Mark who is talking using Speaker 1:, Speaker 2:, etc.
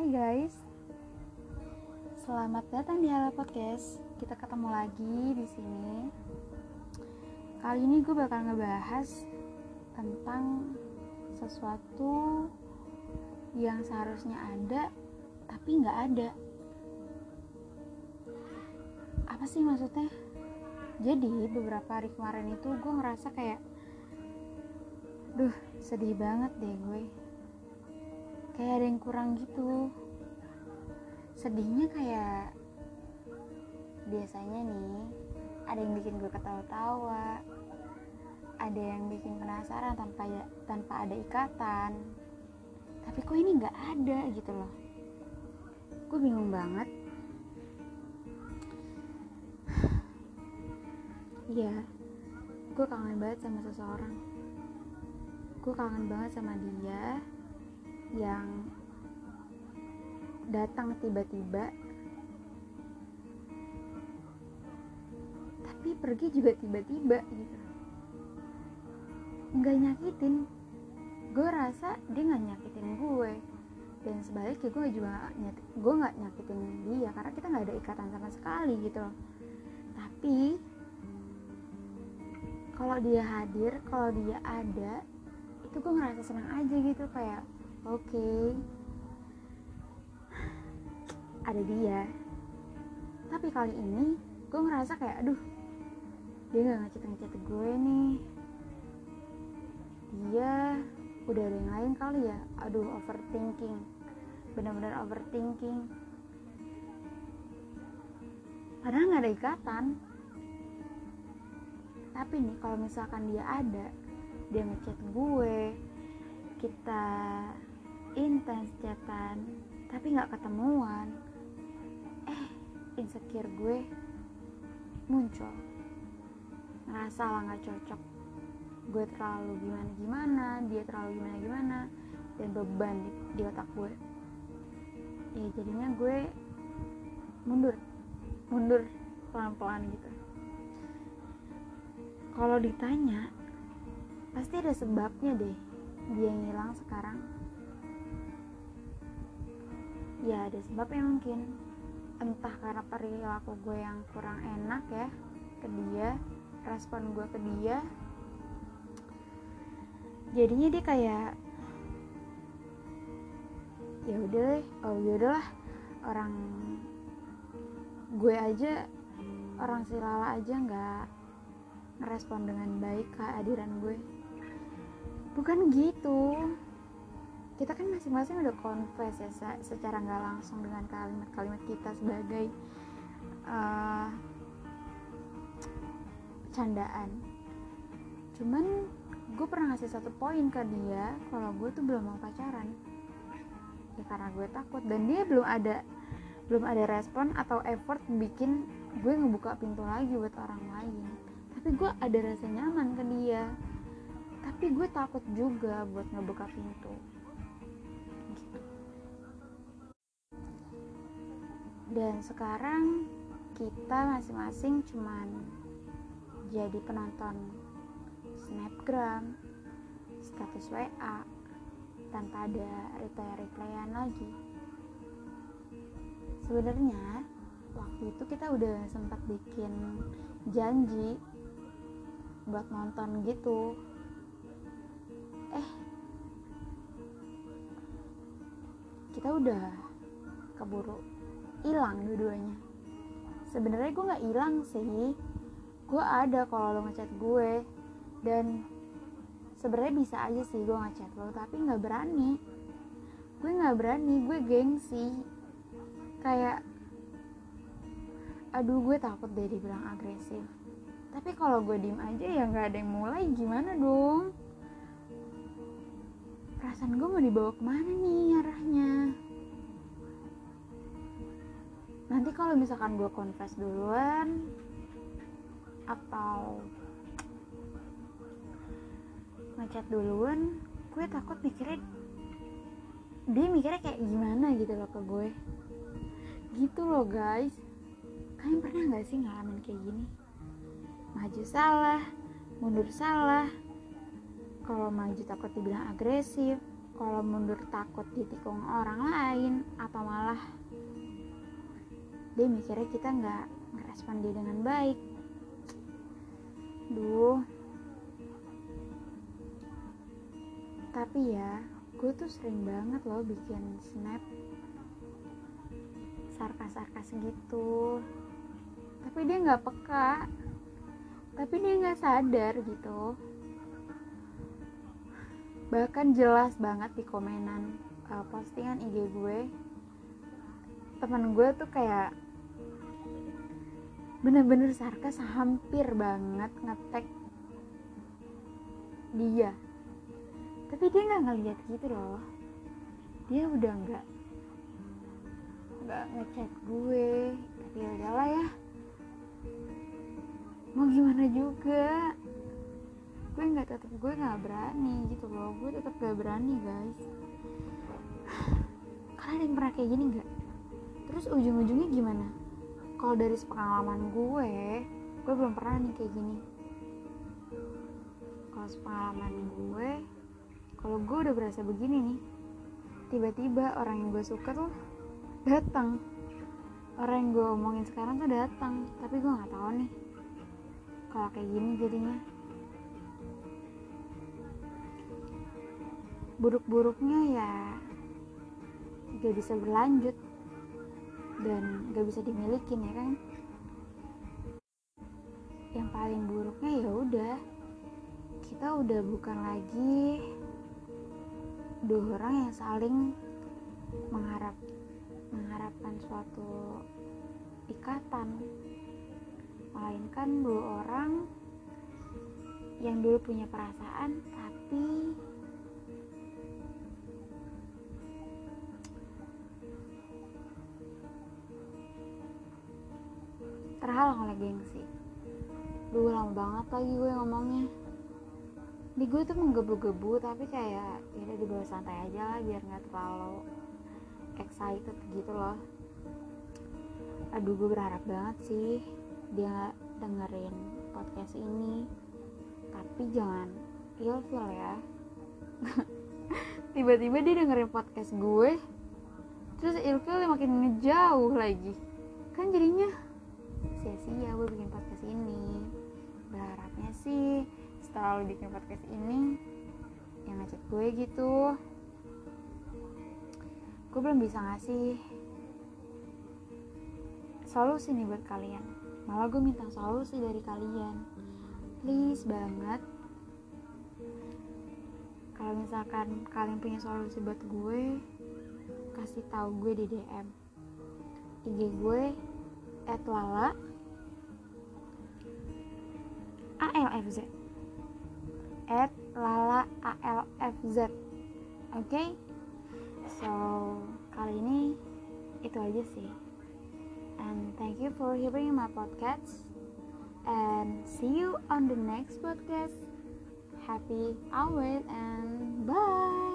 Speaker 1: Hai guys, selamat datang di Halo Podcast. Kita ketemu lagi di sini. Kali ini gue bakal ngebahas tentang sesuatu yang seharusnya ada tapi nggak ada. Apa sih maksudnya? Jadi beberapa hari kemarin itu gue ngerasa kayak, duh sedih banget deh gue kayak ada yang kurang gitu. Sedihnya kayak biasanya nih ada yang bikin gue ketawa-tawa ada yang bikin penasaran tanpa ya, tanpa ada ikatan. Tapi kok ini nggak ada gitu loh. Gue bingung banget. Iya gue kangen banget sama seseorang. Gue kangen banget sama dia yang datang tiba-tiba. Tapi pergi juga tiba-tiba gitu. Nggak nyakitin. Gue rasa dia nggak nyakitin gue. Dan sebaliknya gue juga gak gue nggak nyakitin dia karena kita nggak ada ikatan sama sekali gitu. Tapi kalau dia hadir kalau dia ada itu gue ngerasa senang aja gitu. Kayak oke. Okay. ada dia. Tapi kali ini gue ngerasa kayak aduh dia gak ngechat ngechat gue nih. Dia udah ada yang lain kali ya. Aduh overthinking. Bener-bener overthinking. Padahal nggak ada ikatan. Tapi nih kalau misalkan dia ada dia ngechat gue kita intens chatan tapi nggak ketemuan. Eh insecure gue muncul. Ngerasa lah nggak cocok. Gue terlalu gimana gimana dia terlalu gimana gimana dan beban di, di otak gue. Ya jadinya gue mundur. Mundur pelan pelan gitu. Kalau ditanya pasti ada sebabnya deh dia ngilang sekarang ya ada sebabnya mungkin. Entah karena perilaku gue yang kurang enak ya ke dia respon gue ke dia. Jadinya dia kayak ya udah oh ya udahlah orang gue aja orang si Lala aja nggak ngerespon dengan baik kehadiran gue. Bukan gitu kita kan masing-masing udah confess ya secara nggak langsung dengan kalimat-kalimat kita sebagai uh, candaan. Cuman gue pernah ngasih satu poin ke dia kalau gue tuh belum mau pacaran. Ya karena gue takut. Dan dia belum ada belum ada respon atau effort bikin gue ngebuka pintu lagi buat orang lain. Tapi gue ada rasa nyaman ke dia. Tapi gue takut juga buat ngebuka pintu dan sekarang kita masing-masing cuman jadi penonton snapgram status WA tanpa ada reply-replyan lagi. Sebenarnya waktu itu kita udah sempat bikin janji buat nonton gitu. Eh kita udah keburu hilang dua-duanya. Sebenarnya gue nggak hilang sih. Gue ada kalau lo ngechat gue. Dan sebenarnya bisa aja sih gue ngechat lo tapi nggak berani. Gue nggak berani gue gengsi kayak aduh gue takut deh dibilang agresif. Tapi kalau gue diem aja ya nggak ada yang mulai gimana dong? Perasaan gue mau dibawa ke mana nih arahnya nanti kalau misalkan gue confess duluan atau ngechat duluan gue takut mikirnya dia mikirnya kayak gimana gitu loh ke gue. Gitu loh guys. Kalian pernah gak sih ngalamin kayak gini? Maju salah mundur salah. Kalau maju takut dibilang agresif kalau mundur takut ditikung orang lain atau malah dia mikirnya kita nggak ngerespon dia dengan baik. Duh. Tapi ya gue tuh sering banget loh bikin snap sarkas-sarkas gitu. Tapi dia nggak peka. Tapi dia nggak sadar gitu. Bahkan jelas banget di komenan uh, postingan IG gue teman gue tuh kayak bener-bener sarkas hampir banget ngetek dia. Tapi dia nggak ngeliat gitu loh. Dia udah nggak nggak ngechat gue. Tapi ya udahlah ya. Mau gimana juga? Gue nggak tetap gue nggak berani gitu loh. Gue tetap gak berani guys. Kalian yang pernah kayak gini nggak terus ujung-ujungnya gimana? Kalau dari pengalaman gue gue belum pernah nih kayak gini. Kalau pengalaman gue kalau gue udah berasa begini nih tiba-tiba orang yang gue suka tuh datang. Orang yang gue omongin sekarang tuh datang tapi gue nggak tahu nih kalau kayak gini jadinya. Buruk-buruknya ya gak bisa berlanjut dan gak bisa dimiliki ya kan? Yang paling buruknya ya udah kita udah bukan lagi dua orang yang saling mengharap mengharapkan suatu ikatan. Melainkan dua orang yang dulu punya perasaan tapi terhalang oleh gengsi. Duh lama banget lagi gue ngomongnya. Di gue tuh menggebu-gebu tapi kayak ya udah dibawa santai aja lah biar nggak terlalu excited gitu loh. Aduh gue berharap banget sih dia dengerin podcast ini. Tapi jangan ilfil ya. Tiba-tiba dia dengerin podcast gue terus ilfil makin ngejauh lagi. Kan jadinya sia-sia gue bikin podcast ini. Berharapnya sih setelah lo bikin podcast ini yang ngechat gue gitu gue belum bisa ngasih solusi nih buat kalian. Malah gue minta solusi dari kalian. Please banget. Kalau misalkan kalian punya solusi buat gue kasih tahu gue di DM IG gue lala. ALFZ at lala ALFZ oke? Okay? so kali ini itu aja sih. And thank you for hearing my podcast. And see you on the next podcast. Happy hour and bye